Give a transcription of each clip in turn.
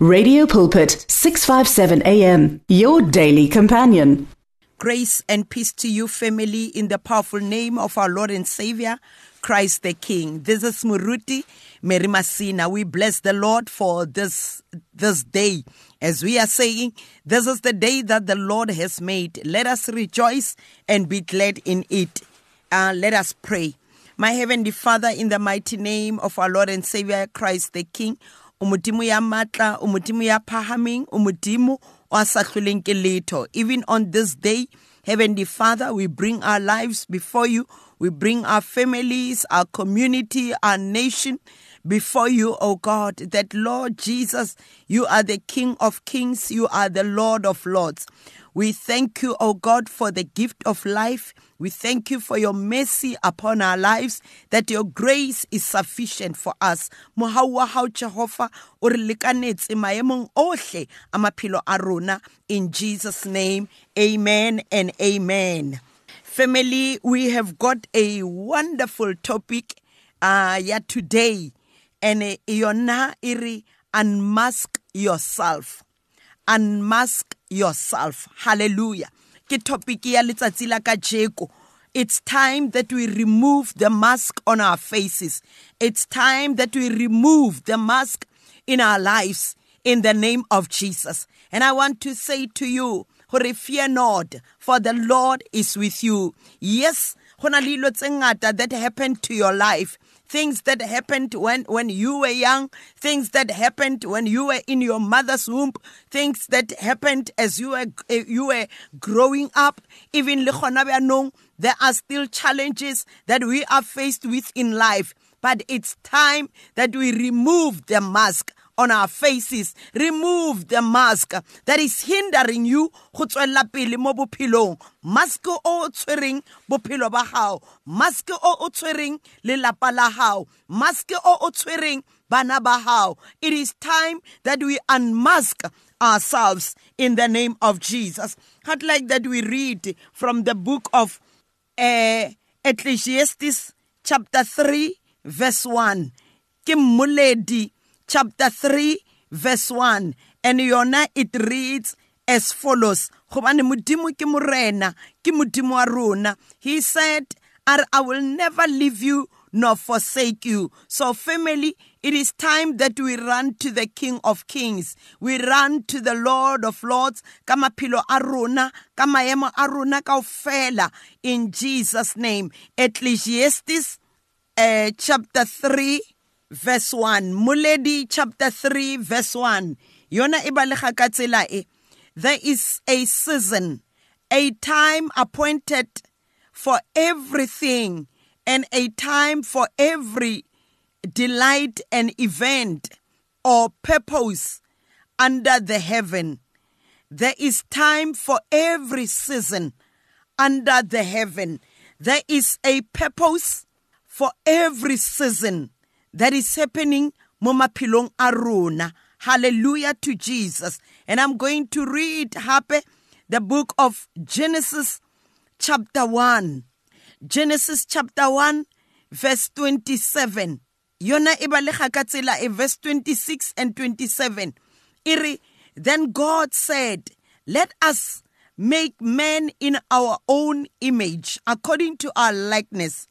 Radio Pulpit 657 AM your daily companion. Grace and peace to you, family, in the powerful name of our Lord and Savior, Christ the King. This is Muruti Mary Masina. We bless the Lord for this, this day. As we are saying, this is the day that the Lord has made. Let us rejoice and be glad in it. Uh, let us pray. My Heavenly Father, in the mighty name of our Lord and Savior, Christ the King, o modimo ya matla o modimo ya phahameng o modimo o sa ke letho even on this day heavenly father we bring our lives before you we bring our families our community our nation before you, O God, that Lord Jesus, you are the King of kings, you are the Lord of lords. We thank you, O God, for the gift of life. We thank you for your mercy upon our lives, that your grace is sufficient for us. Mohau wa hao Jehova o maemong. In Jesus' name, amen and amen. Family, we have got a wonderful topic uh, yeah, today and yona iri unmask yourself unmask yourself. Hallelujah. Ke topic ya letsatsi la ka jeko it's time that we remove the mask on our faces. It's time that we remove the mask in our lives in the name of Jesus. And i want to say to you fear not for the lord is with you. Yes that happened to your life things that happened when, when you were young, things that happened when you were in your mother's womb, things that happened as you were, you were growing up. Even there are still challenges that we are faced with in life. But it's time that we remove the mask on our faces. Remove the mask that is hindering you go tswella pele mo bophelong. Mask o tshwereng bophelo ba hao. Mask o o tshwereng lelapa la hao. Mask o o bana ba. It is time that we unmask ourselves in the name of Jesus. I'd like that we read from the book of uh, Ecclesiastes chapter 3 verse 1. Ke chapter 3 verse 1 and yona it reads as follows gobane modimo ke morena ke modimo wa rona he said i will never leave you nor forsake you so family it is time that we run to the King of Kings. We run to the Lord of Lords. Kama pilo aruna, kama yema aruna kaufela. In Jesus' name. Ecclesiastes uh, chapter 3 verse 1 Muledi chapter 3 verse 1 yona e balega ka tsela e. There is a season a time appointed for everything and a time for every delight and event or purpose under the heaven. There is time for every season under the heaven. There is a purpose for every season that is happening mo maphelong hallelujah to jesus. And i'm going to read hape the book of genesis chapter 1 genesis chapter 1 verse 27 yona e e verse 26 and 27 iri then god said let us make man in our own image according to our likeness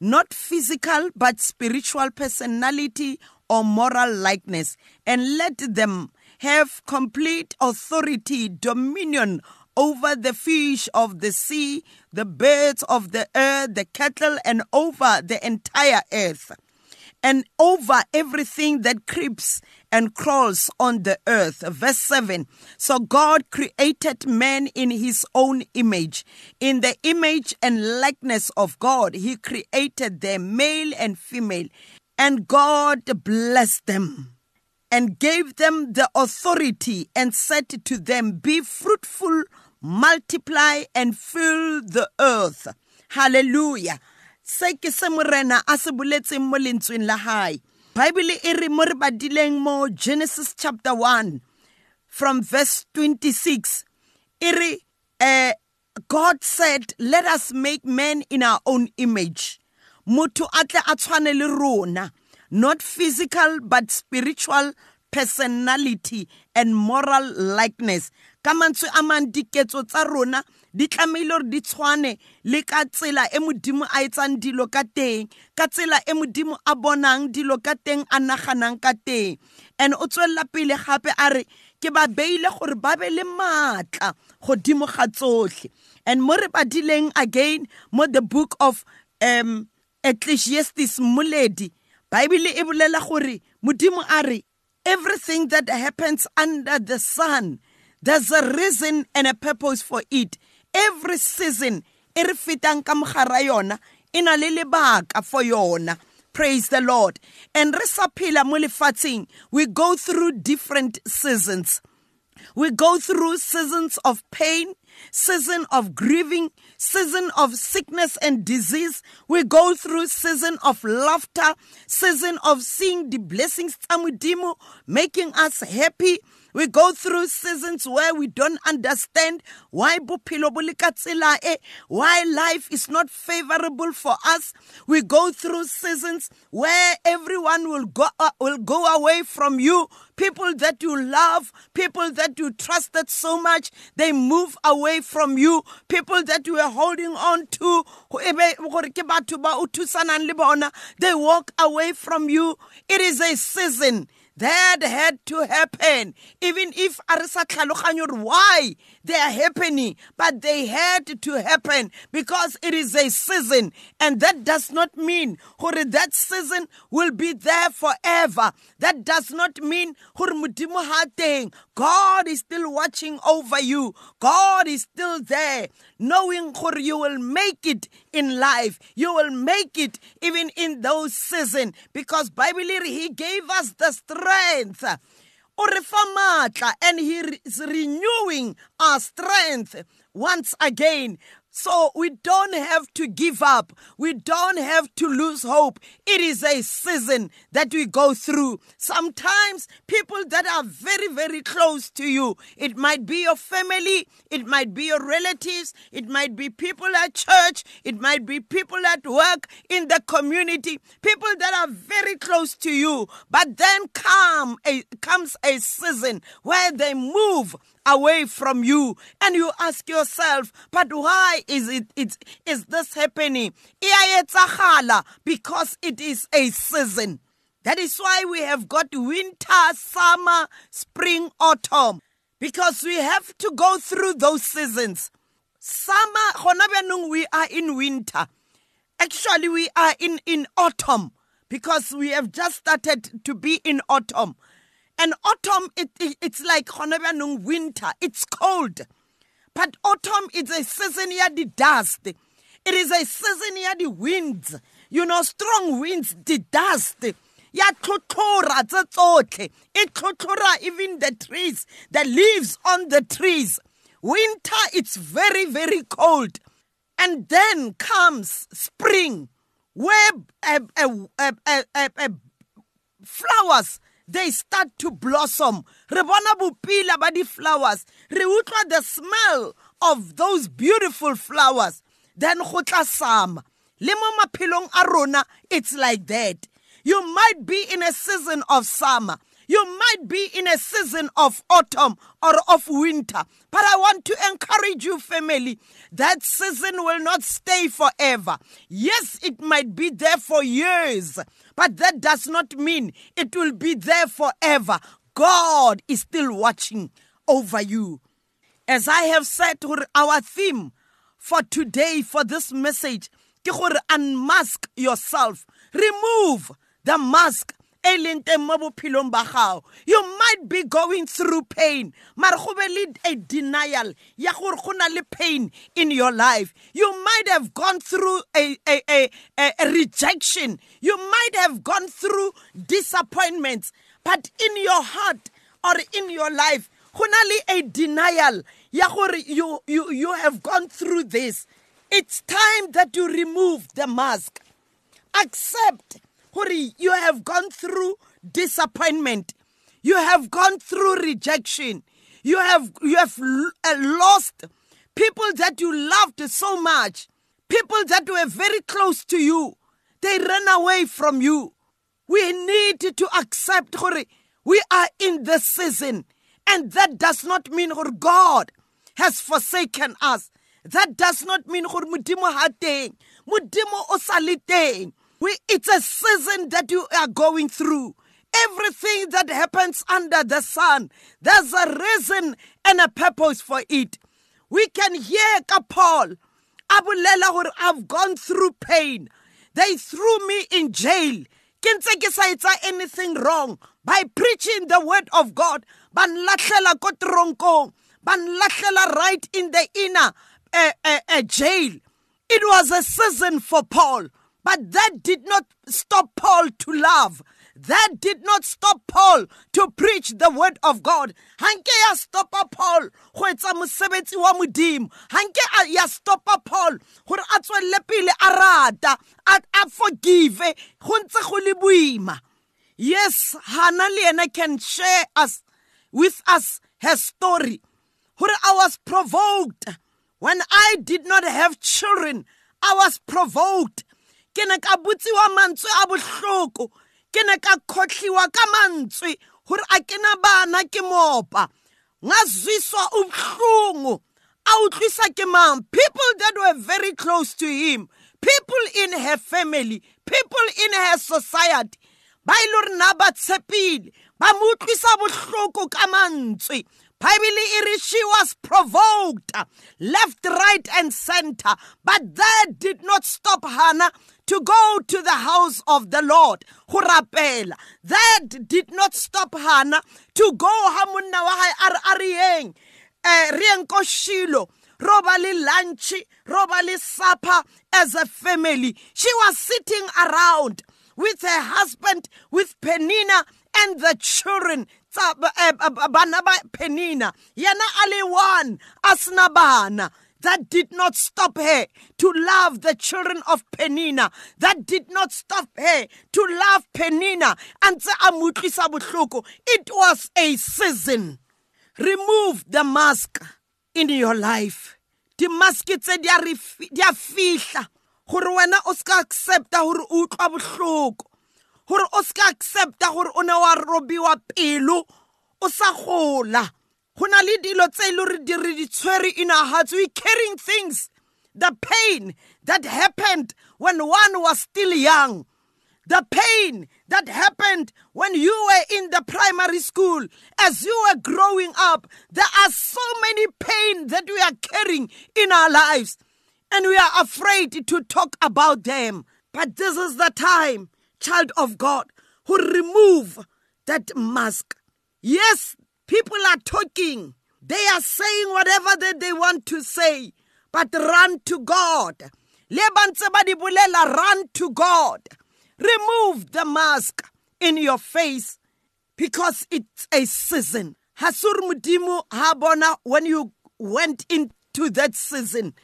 not physical but spiritual personality or moral likeness, and let them have complete authority, dominion over the fish of the sea, the birds of the earth, the cattle, and over the entire earth and over everything that creeps and crawls on the earth. Verse 7 So God created man in his own image. In the image and likeness of God, he created them, male and female. And God blessed them and gave them the authority and said to them, Be fruitful, multiply, and fill the earth. Hallelujah. Se ke se morena a se boletseng mo lentsweng la hae. Bible e re mo re badileng mo genesis chapter 1 from verse 26 e re uh, god said let us make man in our own image. Motho a tle a tshwane le rona not physical but spiritual personality and moral likeness. Ka mantswe a mang diketso tsa rona di tlamehile gore di tshwane le ka tsela e modimo a etsang dilo ka teng ka tsela e modimo a bonang dilo ka teng a naganang ka teng. And o tswelela pele gape a re ke ba beile gore ba be le maatla godimo ga tsotlhe. And mo re badileng again mo the book of um ecclesiastes moledi baebile e bolela gore modimo a re everything that happens under the sun there's a reason and a purpose for it every season e re fetang ka mogara yona e na le lebaka for yona. Praise the lord. And re sa phela mo lefatsheng we go through different seasons. We go through seasons of pain season of grieving season of sickness and disease. We go through season of laughter season of seeing the blessings tsa modimo making us happy we go through seasons where we don't understand why why life is not favorable for us. We go through seasons where everyone will go uh, will go away from you. People that you love, people that you trusted so much, they move away from you. People that you were holding on to, they walk away from you. It is a season that had to happen. Even if a why they are happening but they had to happen because it is a season. And that does not mean gore that season will be there forever. That does not mean gore god is still watching over you. God is still there knowing gore you will make it in life. You will make it even in those season because bible he gave us the strength. And he is renewing our strength once again so we don't have to give up. We don't have to lose hope. It is a season that we go through. Sometimes people that are very, very close to you, it might be your family, it might be your relatives, it might be people at church, it might be people at work, in the community, people that are very close to you. But then come a, comes a season where they move away from you. And you ask yourself but why is it it is this happening? Because it is a season. That is why we have got winter summer spring autumn. Because we have to go through those seasons. Summer we are in winter. Actually we are in in autumn. Because we have just started to be in autumn and autumn, it, it, it's like winter. It's cold. But autumn is a season where the dust. It is a season where the winds. You know, strong winds, the dust. ya tlhotlhora tse tsotlhe e tlhotlhora even the trees the leaves on the trees winter it's very very cold and then comes spring where uh, uh, uh, flowers they start to blossom. Re bona di-flowers. Re the smell of those beautiful flowers. Then go it's like that. You might be in a season of summer you might be in a season of autumn or of winter. But I want to encourage you, family, that season will not stay forever. Yes, it might be there for years, but that does not mean it will be there forever. God is still watching over you. As I have said, our theme for today, for this message, unmask yourself. Remove the mask you might be going through pain. Mara go be le a denial ya gore go na le pain in your life. You might have gone through a, a, a, a rejection. You might have gone through disappointments. But in your heart or in your life go na a denial ya gore you, you, you have gone through this. It's time that you remove the mask. Accept Hori, you have gone through disappointment. You have gone through rejection. You have you have uh, lost people that you loved so much. People that were very close to you. They ran away from you. We need to accept hori we are in this season and that does not mean that god has forsaken us that does not mean gore modimo ha teng modimo o sa le teng we it's a season that you are going through. Everything that happens under the sun there's a reason and a purpose for it. We can hear paul a bolela gore i've gone through pain. They threw me in jail. Ke ntse ke anything wrong. By preaching the word of god ba nlatlhela ko tronkong ba nlatlhela right in the inner uh, uh, uh, jail. It was a season for paul but that did not stop paul to love that did not stop Paul to preach the word of God. Hanke ya stopa Paul go etsa mosebetsi wa modimo. Hanke ya stopa Paul gore a tswelle pele a rata, a forgive go ntse go le boima. Yes, Hannah le ena can share us with us her story. Gore I was provoked when I did not have children. I was provoked. Ke ne ka butsiwa mantswe a bohloko. Ke ne ka khotlhiwa ka mantswe gore a ke na bana ke mopa. Ngazwiswa ubuhlungu. Awutlwisa ke mang? People that were very close to him. People in her family. People in her society. Ba ile gore na ba tshepile. Ba mo utlwisa bohloko ka mantswe. Bible she was provoked left, right, and center, but that did not stop Hannah to go to the house of the Lord. Hurapela. That did not stop Hannah to go hamunna wa hae ar arieng. Eh ko Shilo. Roba le lunch, roba le supper as a family. She was sitting around with her husband, with Penina and the children Eh, bana ba penina yena a le one that did not stop her to love the children of Penina. That did not stop her to love Penina. And It was a season. Remove the mask in your life. The mask tse di a fihla gore wena o ska accepta gore o utlwa gore o ska accepta gore o ne wa robiwa pelo o sa gola. Go na le dilo tse e le gore di re di in our hearts we carrying things the pain that happened when one was still young the pain that happened when you were in the primary school as you were growing up there are so many pain that we are carrying in our lives and we are afraid to talk about them. But this is the time child of god who remove that mask yes People are talking. They are saying whatever that they want to say. But run to God. Run to God. Remove the mask in your face because it's a season. Hasur Mudimu Habona, when you went into that season,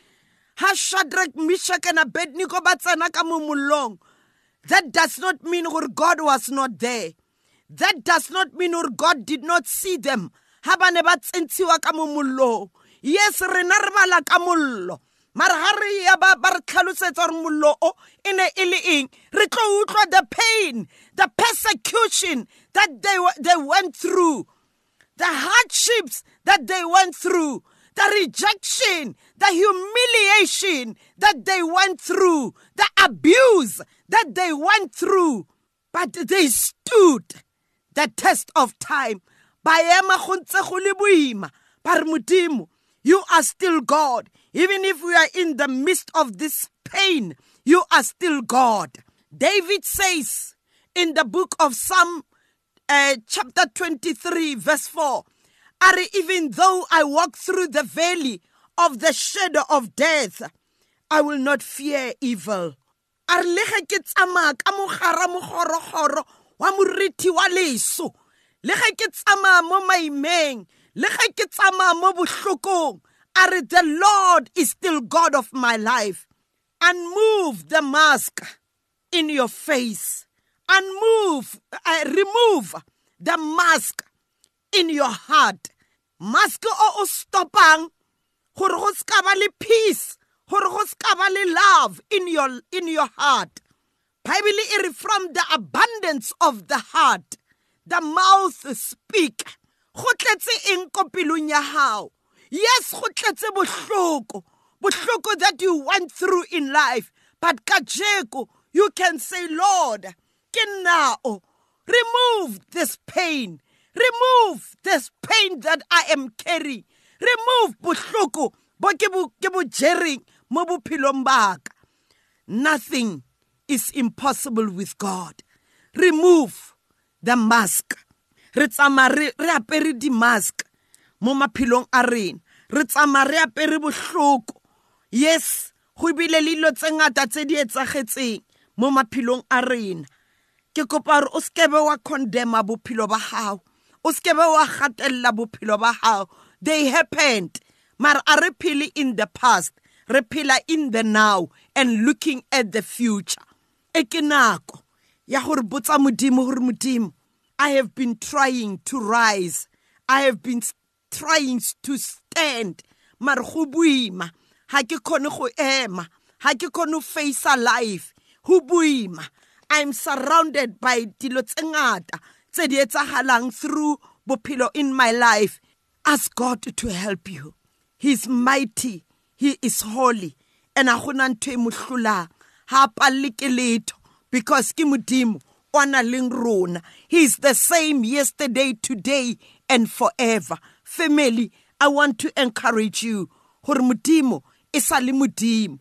ha Shadrach, Meshach, and Abednego batsana ka mo That does not mean our God was not there. That does not mean or God did not see them. Ne ka. Yes, re bala ka mollo. mara ha ya ba ba re tlhalosetsa gore mollo o e eng re tlo utlwa the pain the persecution that they, they went through the hardships that they went through the rejection the humiliation that they went through the abuse that they went through. But they stood the test of time. Ba ema go ntse go you are still god. Even if we are in the midst of this pain you are still god. David says in the book of psalm uh, chapter 23 verse 4 are even though i walk through the valley of the shadow of death i will not fear evil. A re le ge ke tsamaya ka mogara mogorogoro wa moriti wa leso le ge ke tsamaya mo maimeng le ge ke tsamaya mo bohlokong a the lord is still god of my life. Unmove the mask in your face. Unmove uh, remove the mask in your heart. Mask o o stopang gore go ska ba le peace gore go ska ba le love in your in your heart. Bible from the abundance of the heart the mouth speak. Go tletse eng ko ya hao? Yes go tletse bohloko bohloko that you went through in life. But kajeko you can say lord ke nao remove this pain remove this pain that i am carrying. Remove bohloko bo ke bo ke bo jereng mo bophelong baka nothing is impossible with god. Remove the mask. Re tsamaya re apere di-mask mo maphelong a rena. Re tsamaya re apere bohloko. Yes go bile le dilo tse ngata tse di etsagetseng mo maphelong a rena. Ke kopa gore o sekebe wa condemna bophelo ba gago o sekebe wa gatelela bophelo ba gago they happened. Mara a re phele in the past re phela in the now and looking at the future. E ke nako ya gore botsa modimo gore modimo i have been trying to rise. I have been trying to stand. Mara go boima. Ha ke khone go ema. Ha ke khone face life. Go boima. I'm surrounded by dilo tse ngata tse di etsagalang through bophelo in my life. Ask god to help you. He is mighty. He is holy. And a gona ntho e mo hlolang ha palle ke letho. Because ke modimo o na leng rona. He is the same yesterday today and forever. Family i want to encourage you. Gore modimo e sa le modimo.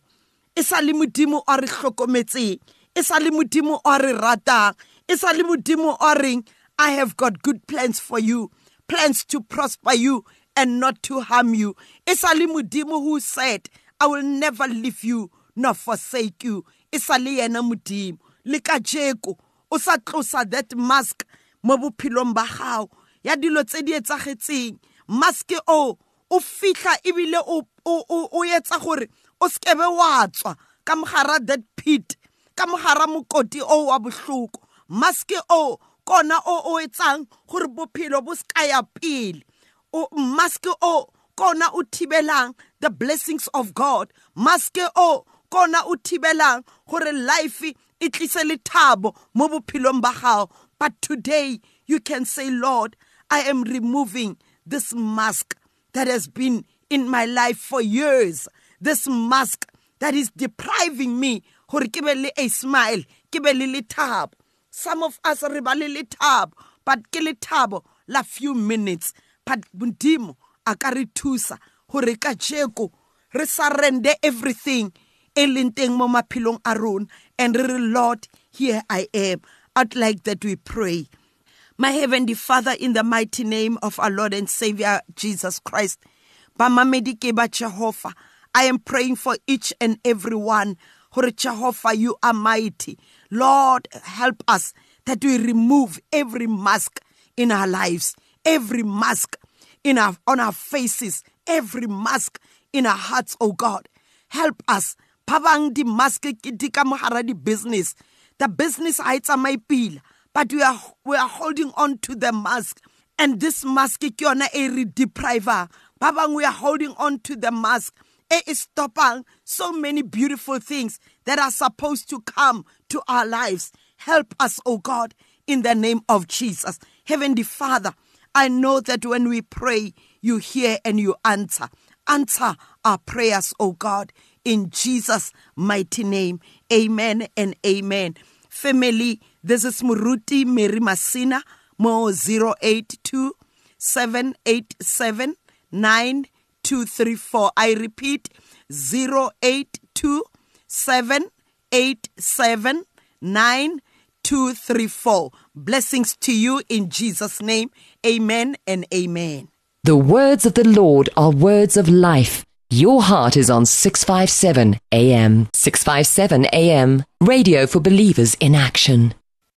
E sa le modimo o re hlokometseng e sa le modimo o re ratang. E sa le modimo o reng i have got good plans for you plans to prosper you and not to harm you. E sa le modimo who said i will never leave you nor forsake you. E sa le yena modimo le ka jeko o sa tlosa that mask mo bophelong ba gago ya dilo tse di etsagetseng. Mask o o fihla ebile o o etsa gore o skebe wa tswa ka mogara that pit ka mogara mokoti o wa bohloko. Mask o kona o o etsang gore bophelo bo ya pele. O mask o kona o thibelang the blessings of god. Mask o kona o thibelang gore life e tlise lethabo mo bophelong ba gago but today you can say lord i am removing this mask that has been in my life for years. This mask that is depriving me gore ke be le a smile ke be le lethabo some of us re ba le lethabo but ke lethabo la few minutes. But modimo a ka re thusa gore ka jeko re surrender everything e leng teng mo maphelong a rona and re re lord here i am. I'd like that we pray. My heavenly father in the mighty name of our lord and savior jesus christ bamamedi ke ba jehovah i am praying for each and every one. Gore jehovah you are mighty lord help us that we remove every mask in our lives every mask in our on our faces every mask in our hearts oh god. Help us. Ba bang di mask di ka di business. The business ha e tsamaye pila but we are we are holding on to the mask. And this mask ke yona e re depriver Babang, we are holding on to the mask e stopping so many beautiful things that are supposed to come to our lives. Help us oh god in the name of jesus. Heavenly father i know that when we pray you hear and you answer. Answer our prayers oh god in jesus mighty name. Amen and amen. Family this is muruti mary masina mo 082 787 9234 i repeat 082 787 9234 blessings to you in jesus name amen and amen The words of the Lord are words of life. Your heart is on 657 AM. 657 AM. Radio for believers in action.